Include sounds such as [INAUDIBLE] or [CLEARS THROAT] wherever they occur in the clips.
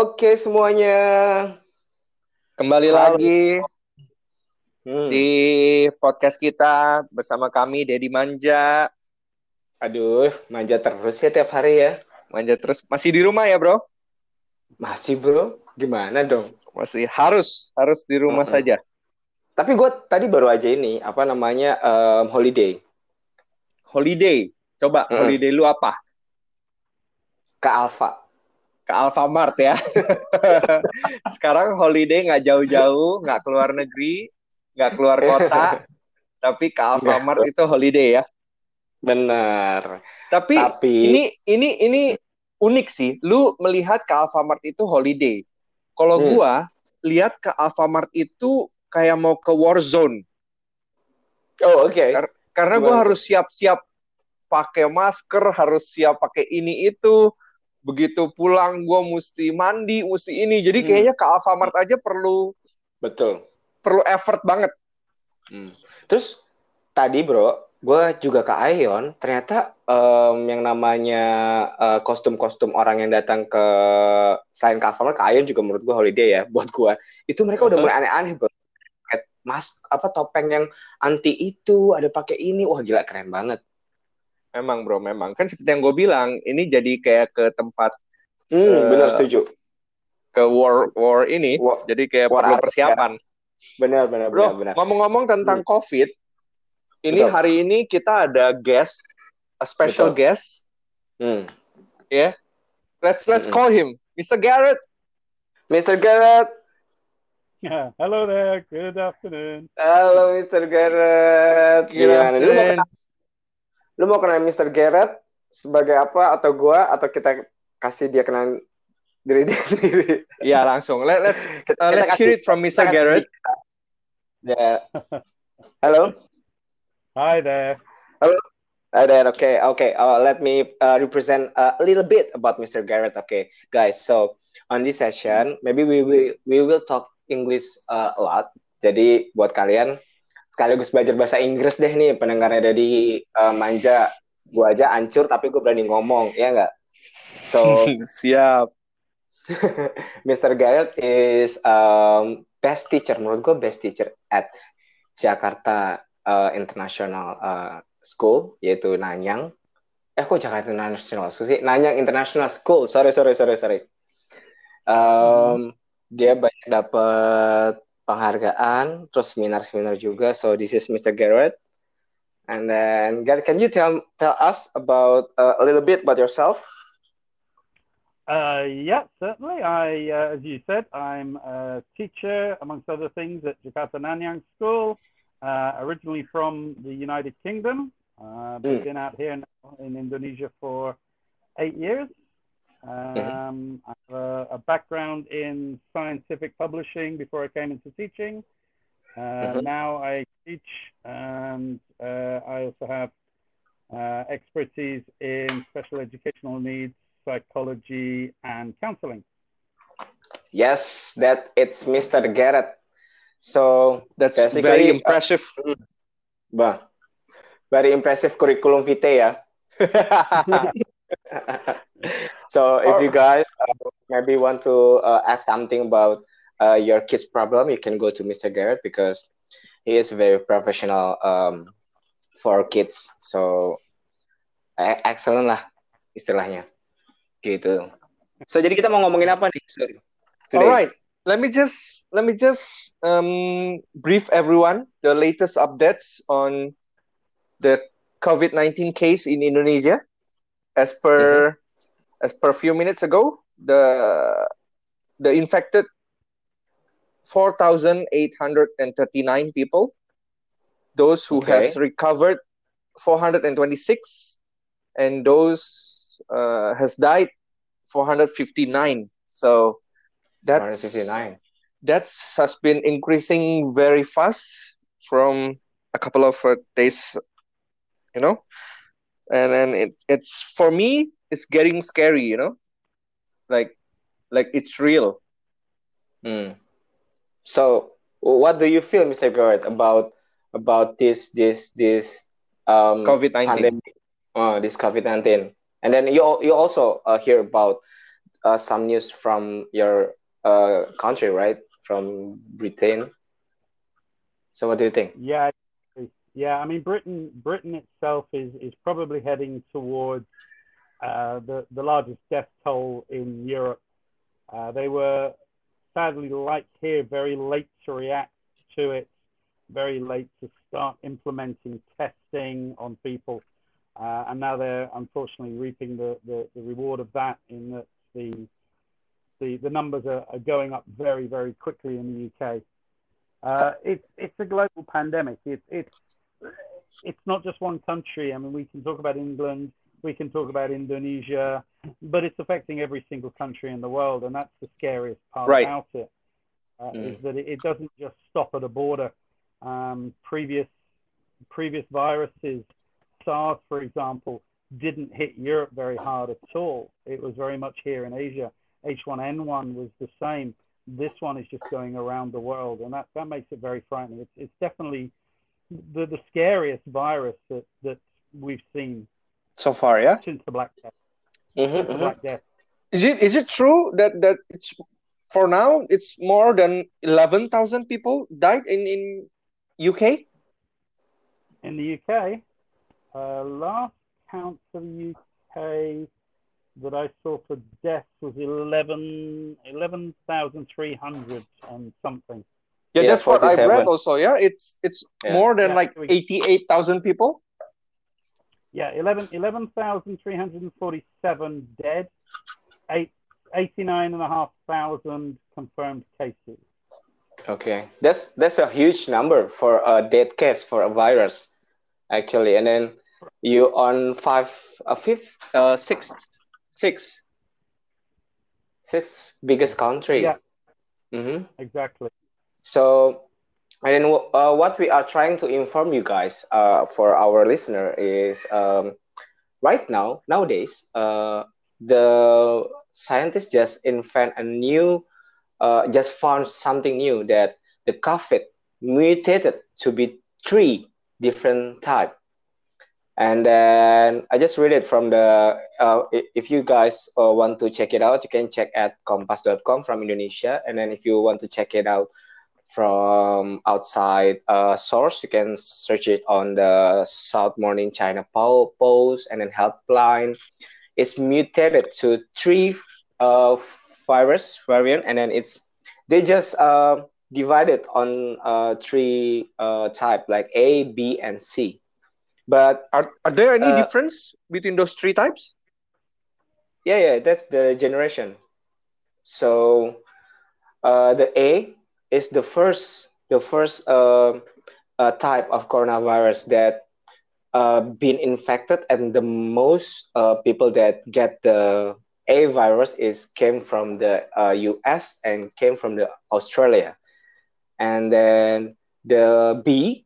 Oke semuanya. Kembali Halo. lagi Hmm. di podcast kita bersama kami Dedi Manja. Aduh, manja terus ya tiap hari ya. Manja terus masih di rumah ya, Bro? Masih bro, gimana dong? Masih harus harus di rumah Mm-mm. saja. Tapi gue tadi baru aja ini apa namanya em, holiday Holiday. Coba Mm-mm. holiday lu apa? ke Alfa. Ke Alfamart ya. [LAUGHS] Sekarang holiday nggak jauh-jauh, nggak keluar negeri, nggak keluar kota, [LAUGHS] tapi ke Alfamart itu holiday ya. Bener. Tapi, Tapi ini ini ini unik sih. Lu melihat ke Alfamart itu holiday. Kalau Hmm. gua lihat ke Alfamart itu kayak mau ke war zone. oh oke. Kar- Karena gua harus siap-siap pakai masker, harus siap pakai ini itu. Begitu pulang gua mesti mandi, mesti ini. Jadi Hmm. kayaknya ke Alfamart aja perlu Betul. perlu effort banget. Hmm. Terus tadi bro, gue juga ke Ion. Ternyata em, yang namanya eh, kostum-kostum orang yang datang ke selain ke Alfamart ke Ion juga menurut gue holiday ya [LAUGHS] buat gue. Itu mereka udah mulai aneh-aneh bro. Mas apa topeng yang anti itu ada pakai ini, wah gila keren banget. Memang bro, memang. Kan seperti yang gue bilang, ini jadi kayak ke tempat Hmm, Eh, benar setuju. ke war war ini. Wah, Jadi kayak War perlu art, persiapan. benar benar benar Bro, benar. ngomong-ngomong tentang COVID, ini Betul. hari ini kita ada guest, a special Betul. guest. Hmm. Let's let's Mm-mm. call him, Mr. Garrett. Mr. Garrett, Yeah. Hello there. Good afternoon. halo Mr. Garrett. Good mau afternoon. Lu mau kenal Mr. Garrett sebagai apa atau gua atau kita kasih dia kenal diri dia [LAUGHS] sendiri? Ya langsung. Let, let's uh, let's kasih- hear it from Mr. kasih- Garrett. Ya. Halo. Hi there. Uh, there, okay, okay. Uh, let me uh, represent uh, a little bit about Mr. Garrett. Okay, guys. So on this session, maybe we will we will talk English uh, a lot. Jadi buat kalian sekaligus belajar bahasa Inggris deh nih pendengarnya ada di uh, Manja. Gua aja ancur tapi gue berani ngomong, ya nggak? So [LAUGHS] Siap. [LAUGHS] Mr. Garrett is um, best teacher menurut gue best teacher at Jakarta uh, International uh, School yaitu Nanyang. Eh kok Jakarta International School sih? Nanyang International School. Sorry sorry sorry sorry. Um, Dia banyak dapat penghargaan, terus seminar-seminar juga. So this is Mr. Gareth. And then Gareth, can you tell tell us about uh, a little bit about yourself? Uh, yeah, certainly. I, uh, as you said, I'm a teacher, amongst other things, at Jakarta Nanyang School. Uh, originally from the United Kingdom. Uh, Mm. been out here now in Indonesia for eight years. Um, I have a, a background in scientific publishing before I came into teaching. Uh, Mhm. Now I teach, and uh, I also have uh, expertise in special educational needs, psychology, and counseling. Yes, that it's Mr. Gareth. So, That's Basically, very uh, impressive. bah, very impressive curriculum vitae ya. [LAUGHS] [LAUGHS] [LAUGHS] so, if you guys uh, maybe want to uh, ask something about uh, your kids' problem, you can go to Mr. Gareth because he is very professional um, for kids. So, excellent lah istilahnya. Gitu. So, jadi kita mau ngomongin apa nih? Sorry. All right. Let me just let me just um, brief everyone the latest updates on the COVID-19 case in Indonesia. As per as per a few minutes ago, the the infected 4,839 people. Those who Okay. has recovered 426, and those uh, has died 459. So that's 159. that's has been increasing very fast from a couple of uh, days you know and then it, it's for me it's getting scary you know like like it's real Hmm. So, what do you feel, Mr. Gareth, about about this this this um covid-19 pandemic, uh, this COVID nineteen? And then you you also uh, hear about uh, some news from your uh, country, right? From Britain. So what do you think? Yeah, yeah. I mean, Britain, Britain itself is is probably heading towards the the largest death toll in Europe. Uh, they were sadly, like here, very late to react to it, very late to start implementing testing on people, uh, and now they're unfortunately reaping the, the, the reward of that in that the the, the numbers are, are going up very, very quickly in the UK. Uh, it's it's a global pandemic. It's it's it's not just one country. I mean, we can talk about England, we can talk about Indonesia, but it's affecting every single country in the world, and that's the scariest part Right. about it. Uh, Mm. Is that it, it doesn't just stop at a border. Um, previous previous viruses, SARS, for example, didn't hit Europe very hard at all. It was very much here in Asia. H1N1 was the same. This one is just going around the world, and that, that makes it very frightening. It's, it's definitely the, the scariest virus that, that we've seen So far, yeah. since the Black Death. Mhm, Since the mhm. Black Death. Is it is it true that that it's for now it's more than eleven thousand people died in in UK? In the UK, uh, last count for the UK that I saw for deaths was 11 11,300 and something. Yeah, Yeah, that's what I read also. Yeah, it's it's Yeah. more than Yeah, like we- eighty eight thousand people. Yeah, 11 11,347 dead, eight, 89,500 confirmed cases. Okay, that's that's a huge number for a dead case for a virus, actually. And then you on five, a fifth, uh, six, six, six biggest country. Yeah. Mm-hmm. Exactly. So, and then uh, what we are trying to inform you guys, uh, for our listener is, um, right now nowadays, uh, the scientists just invent a new, uh, just found something new that the COVID mutated to be three different type. And then I just read it from the. Uh, if you guys uh, want to check it out, you can check at kompas.com from Indonesia. And then if you want to check it out from outside uh, source, you can search it on the South Morning China po- Post and then Healthline. It's mutated to three uh, virus variant, and then it's they just uh, divided on uh, three uh, type like A, B, and C. But Are are there any Uh, difference between those three types? yeah, yeah, that's the generation. So uh, the A is the first the first uh, uh, type of coronavirus that uh, been infected, and the most uh, people that get the A virus is came from the uh, U.S. and came from the Australia, and then the B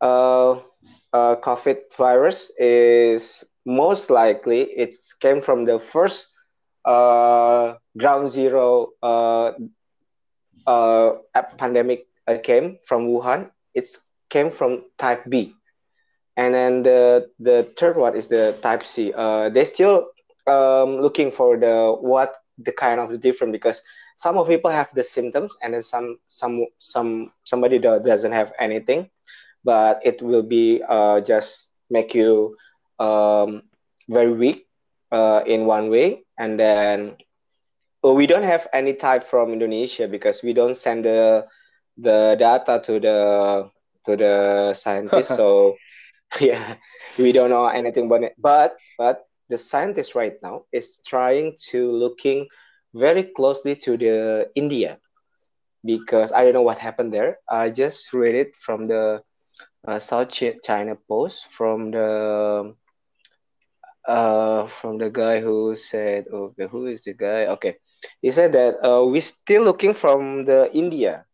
uh, uh, COVID virus is most likely it came from the first uh, ground zero uh, pandemic uh, came from Wuhan. It came from type B, and then the the third one is the type C. Uh, they still um, looking for the what the kind of the different because some of people have the symptoms and then some some some somebody do, doesn't have anything, but it will be uh, just make you um, very weak uh, in one way and then we don't have any type from Indonesia because we don't send the the data to the to the scientists. [LAUGHS] so [LAUGHS] yeah, we don't know anything about it. But but the scientist right now is trying to looking very closely to the India because I don't know what happened there. I just read it from the uh, South China Post from the uh from the guy who said okay who is the guy okay he said that uh, we're still looking from the India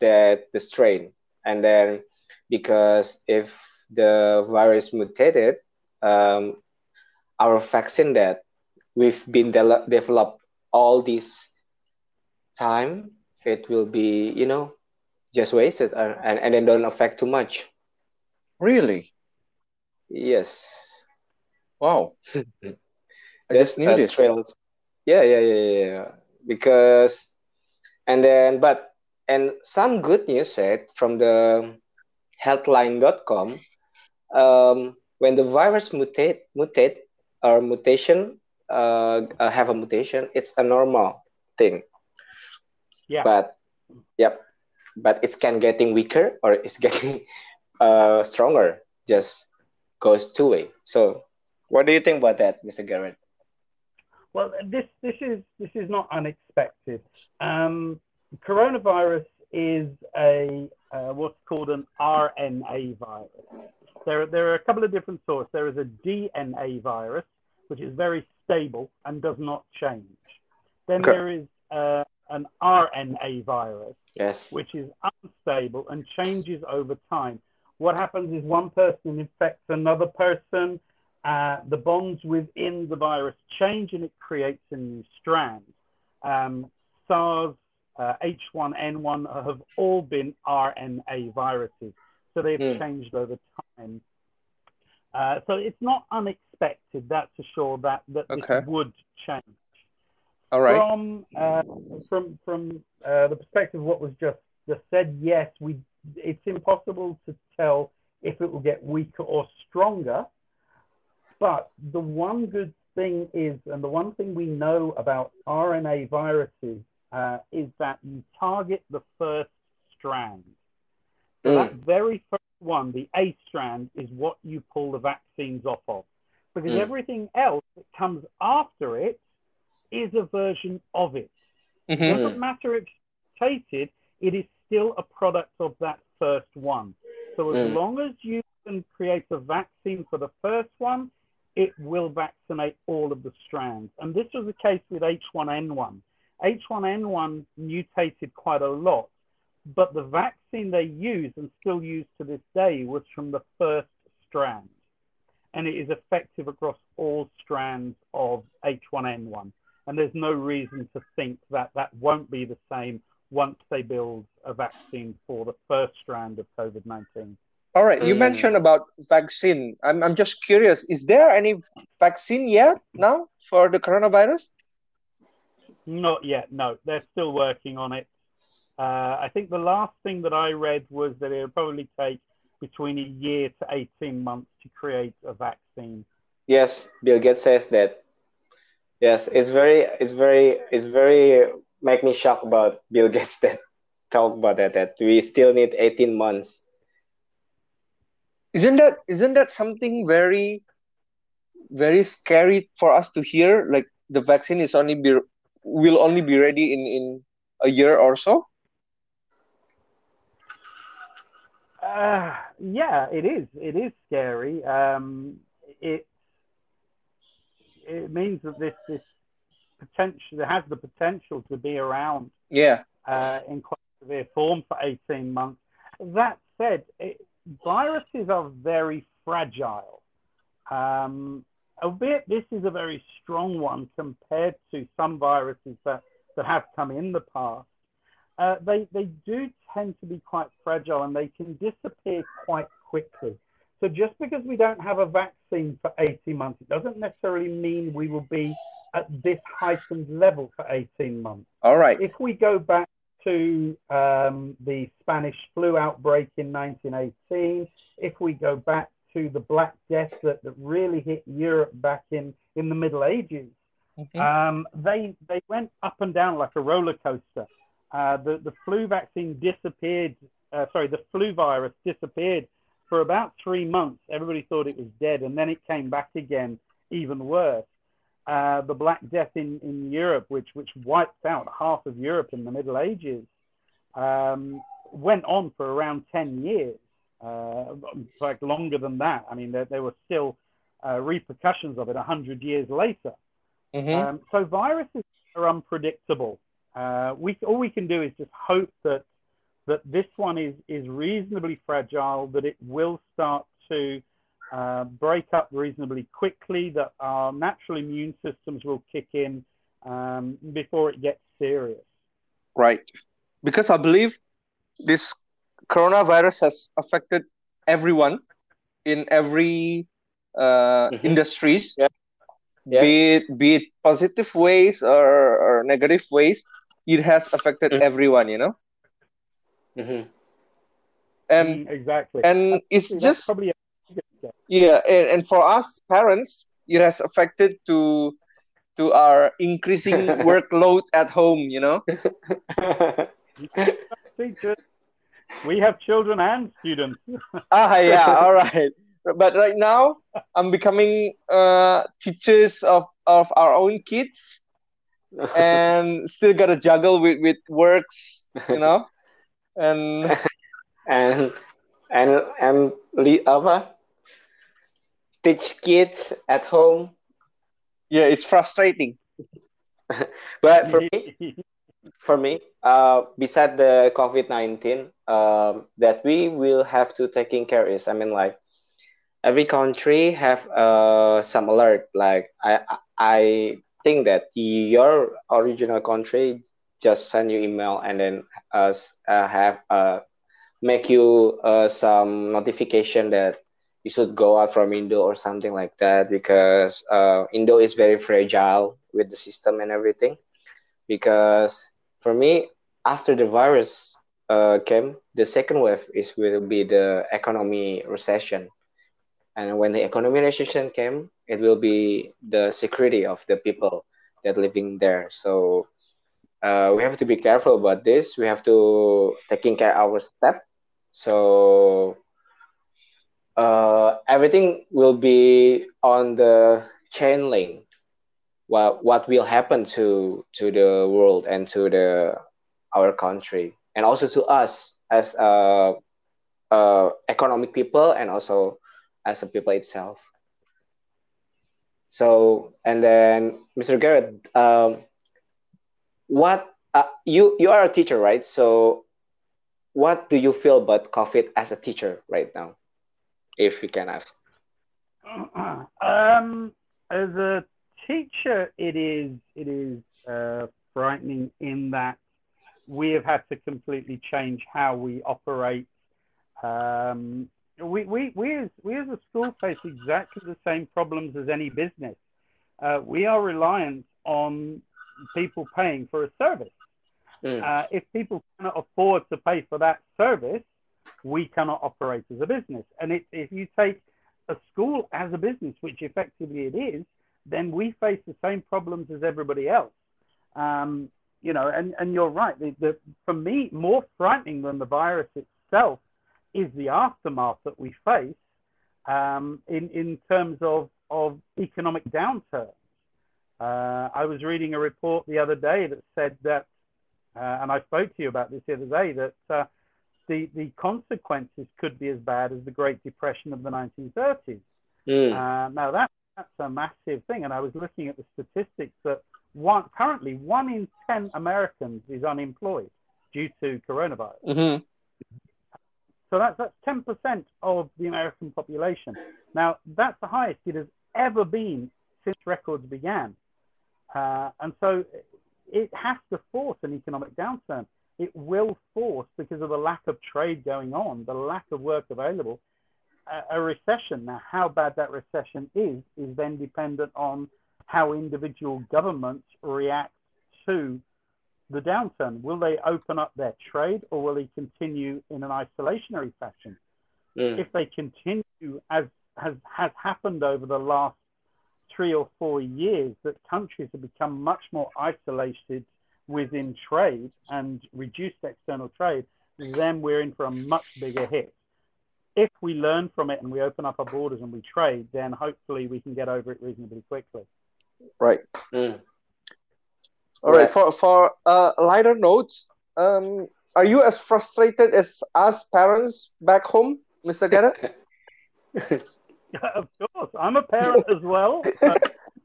that the strain and then because if the virus mutated um our vaccine that we've been de- developed all this time it will be you know just wasted and, and then don't affect too much Really? yes Wow. [LAUGHS] I That's just knew this. trails Yeah, yeah, yeah, yeah. Because, and then, but, and some good news said from the healthline.com, um, when the virus mutate, mutate or mutation, uh, uh, have a mutation, it's a normal thing. Yeah. But, yep, but it's can getting weaker or it's [LAUGHS] getting uh, stronger. Just goes two way. So, what do you think about that, Mr. Gareth? Well, this this is this is not unexpected. Um, coronavirus is a uh, what's called an RNA virus. There, there are a couple of different sorts. There is a DNA virus, which is very stable and does not change. Then Okay. there is uh, an RNA virus, Yes. which is unstable and changes over time. What happens is one person infects another person, uh, the bonds within the virus change and it creates a new strand. Um, SARS, uh, H1N1 have all been RNA viruses, so they've Hmm. changed over time. Uh, so it's not unexpected, that's for sure, that, that Okay. this would change All right. from uh, from from uh, the perspective of what was just just said, yes, we it's impossible to tell if it will get weaker or stronger. But the one good thing is, and the one thing we know about RNA viruses uh, is that you target the first strand. So Mm. that very first one, the A strand, is what you pull the vaccines off of. Because Mm. everything else that comes after it is a version of it. Mhm. Doesn't matter if it's mutated, it is still a product of that first one. So as Mm. long as you can create a vaccine for the first one, it will vaccinate all of the strands. And this was the case with H1N1. H1N1 mutated quite a lot, but the vaccine they used and still use to this day was from the first strand. And it is effective across all strands of H1N1. And there's no reason to think that that won't be the same once they build a vaccine for the first strand of COVID 19. All right. You Mm. mentioned about vaccine. I'm I'm just curious. Is there any vaccine yet now for the coronavirus? Not yet, no. They're still working on it. Uh, I think the last thing that I read was that it would probably take between a year to 18 months to create a vaccine. Yes, Bill Gates says that. Yes, it's very, it's very, it's very make me shocked about Bill Gates that talk about that that we still need 18 months. Isn't that isn't that something very very scary for us to hear? Like the vaccine is only be will only be ready in in a year or so. Uh, yeah, it is. It is scary. Um, it it means that this this potential it has the potential to be around Yeah. uh, in quite severe form for 18 months. That said, it, viruses are very fragile. Um, albeit this is a very strong one compared to some viruses that, that have come in the past. Uh, they, they do tend to be quite fragile and they can disappear quite quickly. So just because we don't have a vaccine for 18 months, it doesn't necessarily mean we will be at this heightened level for 18 months All right. if we go back to um, the Spanish flu outbreak in 1918, if we go back to the Black Death that, that really hit Europe back in, in the Middle Ages, Mhm. um, they, they went up and down like a roller coaster. Uh, the, the flu vaccine disappeared, uh, sorry, the flu virus disappeared for about three months. Everybody thought it was dead, and then it came back again, even worse uh, the Black Death in, in Europe, which, which wiped out half of Europe in the Middle Ages, um, went on for around 10 years. Uh, in fact, longer than that. I mean, there, there were still uh, repercussions of it 100 years later. Mhm. Um, so viruses are unpredictable. Uh, we, all we can do is just hope that, that this one is, is reasonably fragile, that it will start to uh, break up reasonably quickly, that our natural immune systems will kick in um, before it gets serious. Right. Because I believe this coronavirus has affected everyone in every uh, Mhm. industries. Yeah. yeah. be it be it positive ways or, or negative ways, it has affected mm-hmm. everyone. You know. Mm-hmm. And mm, exactly, and it's That's just probably a- yeah, and, and for us parents, it has affected to to our increasing [LAUGHS] workload at home. You know. we have children and students. [LAUGHS] ah, yeah, all right but right now I'm becoming uh, teachers of, of our own kids and still gotta juggle with, with works, you know, [LAUGHS] and and and and apa teach kids at home. Yeah, it's frustrating. [LAUGHS] but for me, for me, uh, beside the COVID nineteen, um, that we will have to taking care is, I mean, like every country have uh, some alert. Like I I think that your original country just send you email and then us uh, have uh, make you uh, some notification that you should go out from Indo or something like that because uh, Indo is very fragile with the system and everything. Because for me, after the virus uh, came, the second wave is will be the economy recession and when the economy recession came, it will be the security of the people that living there. So uh, we have to be careful about this. We have to taking care our step. So uh, everything will be on the chain link. What what will happen to to the world and to the our country and also to us as uh, uh, economic people and also as a people itself. So, and then Mr. Gareth, um, what uh, you you are a teacher, right? So, what do you feel about COVID as a teacher right now, if we can ask? [CLEARS THROAT] Um, as a teacher, it is it is uh, frightening in that we have had to completely change how we operate um, we, we, we, as, we as a school face exactly the same problems as any business. Uh, we are reliant on people paying for a service. Mm. Uh, if people cannot afford to pay for that service, we cannot operate as a business. And it, if you take a school as a business, which effectively it is, then we face the same problems as everybody else. Um, you know, and, and you're right. The, the, for me, more frightening than the virus itself is the aftermath that we face um, in, in terms of, of economic downturn. Uh, I was reading a report the other day that said that, uh, and I spoke to you about this the other day, that uh, the, the consequences could be as bad as the Great Depression of the 1930s. Mm. Uh, now, that, that's a massive thing. And I was looking at the statistics that one, currently one in 10 Americans is unemployed due to coronavirus. Mm-hmm. So that's, that's 10% of the American population. Now, that's the highest it has ever been since records began. Uh, and so it has to force an economic downturn. It will force, because of the lack of trade going on, the lack of work available, a, a recession. Now, how bad that recession is, is then dependent on how individual governments react to the downturn? Will they open up their trade or will they continue in an isolationary fashion? Mm. If they continue, as has, has happened over the last three or four years, that countries have become much more isolated within trade and reduced external trade, then we're in for a much bigger hit. If we learn from it and we open up our borders and we trade, then hopefully we can get over it reasonably quickly. Right. Mm. All right. For for a uh, lighter note, um, are you as frustrated as us parents back home, Mr. Gareth? [LAUGHS] of course, I'm a parent as well. [LAUGHS] I,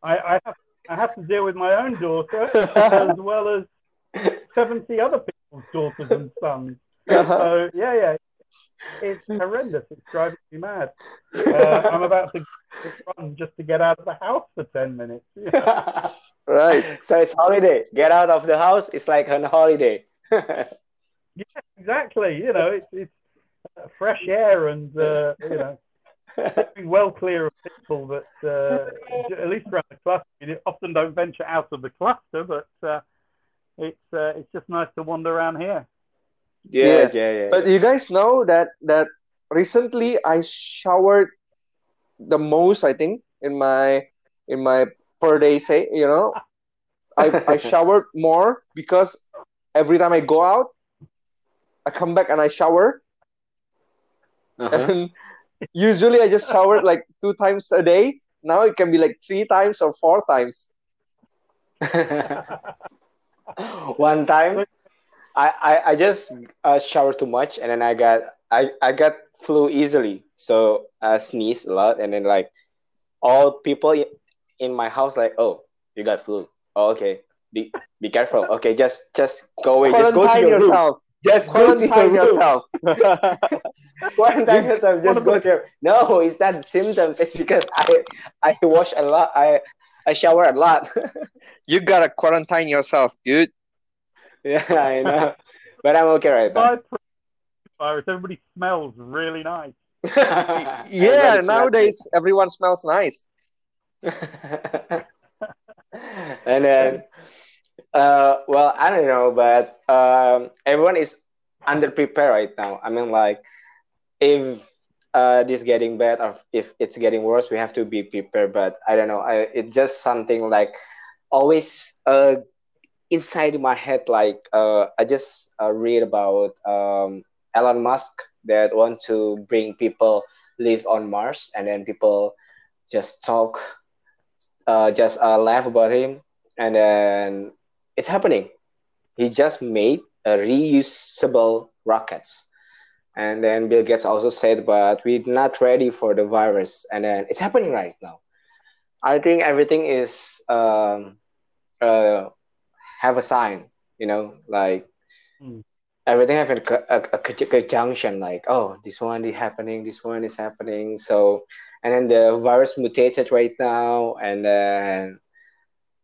I have I have to deal with my own daughter [LAUGHS] as well as seventy other people's daughters and sons. Uh-huh. So yeah, yeah, it's horrendous. It's driving me mad. [LAUGHS] Uh, I'm about to run just to get out of the house for ten minutes. [LAUGHS] right. So it's holiday. Get out of the house. It's like on holiday. yeah, exactly. You know, it's it's fresh air and uh, you know well clear of people that, uh, at least around the cluster, you often don't venture out of the cluster, but uh, it's uh, it's just nice to wander around here. Yeah, yeah, yeah. yeah. But you guys know that that recently I showered the most, I think, in my in my per day say, you know. I, I [LAUGHS] showered more because every time I go out, I come back and I shower. Uh-huh. And usually I just shower like two times a day. Now it can be like three times or four times. [LAUGHS] One time, I, I, I just uh, showered too much and then I got I, I got flu easily. So I sneezed a lot and then like all people in my house like, oh, you got flu. Oh, okay. Be be careful. Okay, just just go away. Just go to your yourself. Room. Just quarantine yourself. [LAUGHS] [LAUGHS] quarantine yourself. Just go to your. No, it's not symptoms. It's because I I wash a lot. I I shower a lot. [LAUGHS] you gotta quarantine yourself, dude. Yeah, I know, but I'm okay right now. Virus. Everybody smells really nice. [LAUGHS] yeah, nowadays nice. everyone smells nice. and then uh, well, I don't know, but um, everyone is underprepared right now. I mean, like, if uh, this getting bad or if it's getting worse, we have to be prepared. But I don't know. I, it's just something like always uh, inside my head. Like, uh, I just uh, read about um, Elon Musk that want to bring people live on Mars, and then people just talk, uh, just uh, laugh about him, and then it's happening. He just made a reusable rockets. And then Bill Gates also said, but we're not ready for the virus. And then it's happening right now. I think everything is um, uh, have a sign, you know, like mm. everything have a, a, a, conjunction, like, oh, this one is happening, this one is happening. So, and then the virus mutated right now, and then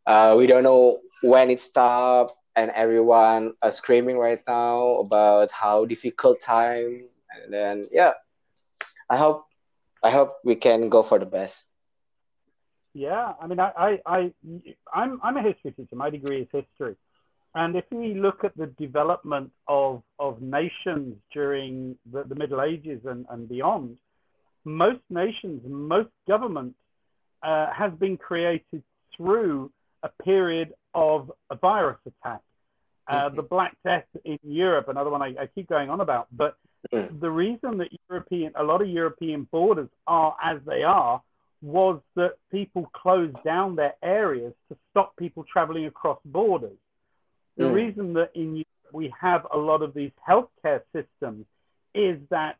uh, we don't know when it stopped and everyone are screaming right now about how difficult time. And then yeah. I hope i hope we can go for the best. Yeah i mean i i, I i'm i'm a history teacher. My degree is history. And if we look at the development of of nations during the, the middle ages and, and beyond most nations most governments uh, has been created through a period of a virus attack. Uh, mm-hmm. The Black Death in Europe, another one I, I keep going on about. But mm. the reason that European, a lot of European borders are as they are, was that people closed down their areas to stop people traveling across borders. The mm. reason that in Europe we have a lot of these healthcare systems is that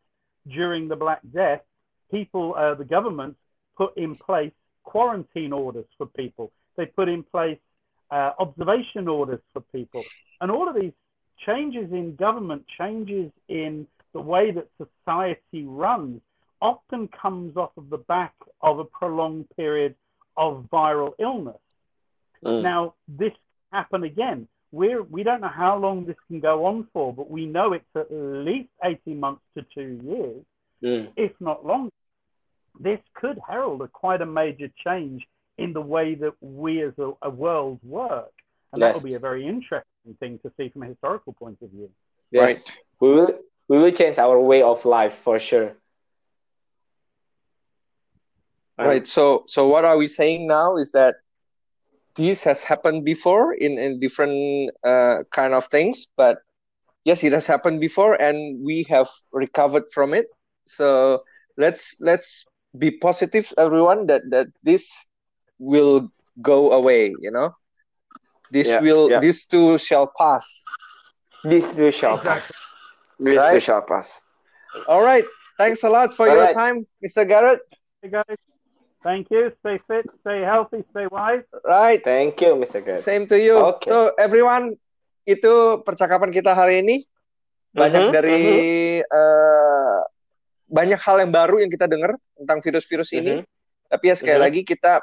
during the Black Death, people, uh, the government put in place quarantine orders for people. They put in place uh, observation orders for people. And all of these changes in government, changes in the way that society runs, often comes off of the back of a prolonged period of viral illness. Mm. Now, this happen again. We're, we don't know how long this can go on for, but we know it's at least 18 months to two years, mm. if not longer. This could herald a quite a major change in the way that we as a, a world work. And yes. that will be a very interesting thing to see from a historical point of view. Yes. Right. We will we will change our way of life for sure. Right. right. So so what are we saying now is that this has happened before in, in different uh, kind of things, but yes, it has happened before and we have recovered from it. So let's let's be positive everyone that that this will go away you know? This yeah, will yeah. this too shall pass. This too shall pass. This right? too shall pass. All right. Thanks a lot for all your right. time mr garrett. Hey guys. Thank you. Stay fit stay healthy stay wise. Right. Thank you mr garrett. Same to you. Okay. so everyone itu percakapan kita hari ini. Banyak uh -huh, dari uh -huh. uh, banyak hal yang baru yang kita dengar tentang virus-virus uh -huh. ini tapi ya sekali uh -huh. lagi kita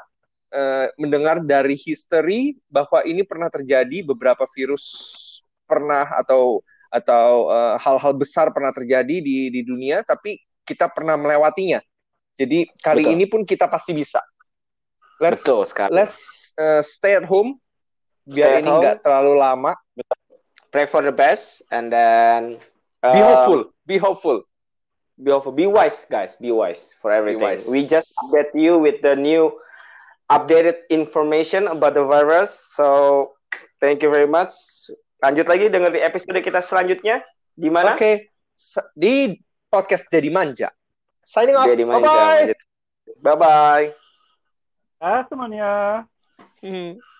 uh, mendengar dari history bahwa ini pernah terjadi beberapa virus pernah atau atau hal eh, hal-hal besar pernah terjadi di di dunia tapi kita pernah melewatinya Jadi kali Betul. ini pun kita pasti bisa. Let's Betul sekali. let's uh, stay at home biar Stay ini nggak terlalu lama. Pray for the best and then Be uh, hopeful, be hopeful. Be hopeful. Be wise, guys. Be wise for everything. wise. We just update you with the new updated information about the virus. So thank you very much. Lanjut lagi dengan di episode kita selanjutnya. Di mana? Oke, S- di podcast Jadi Manja. Signing off. Manja. Bye-bye. Bye bye. Ah, semuanya. Hmm. [LAUGHS]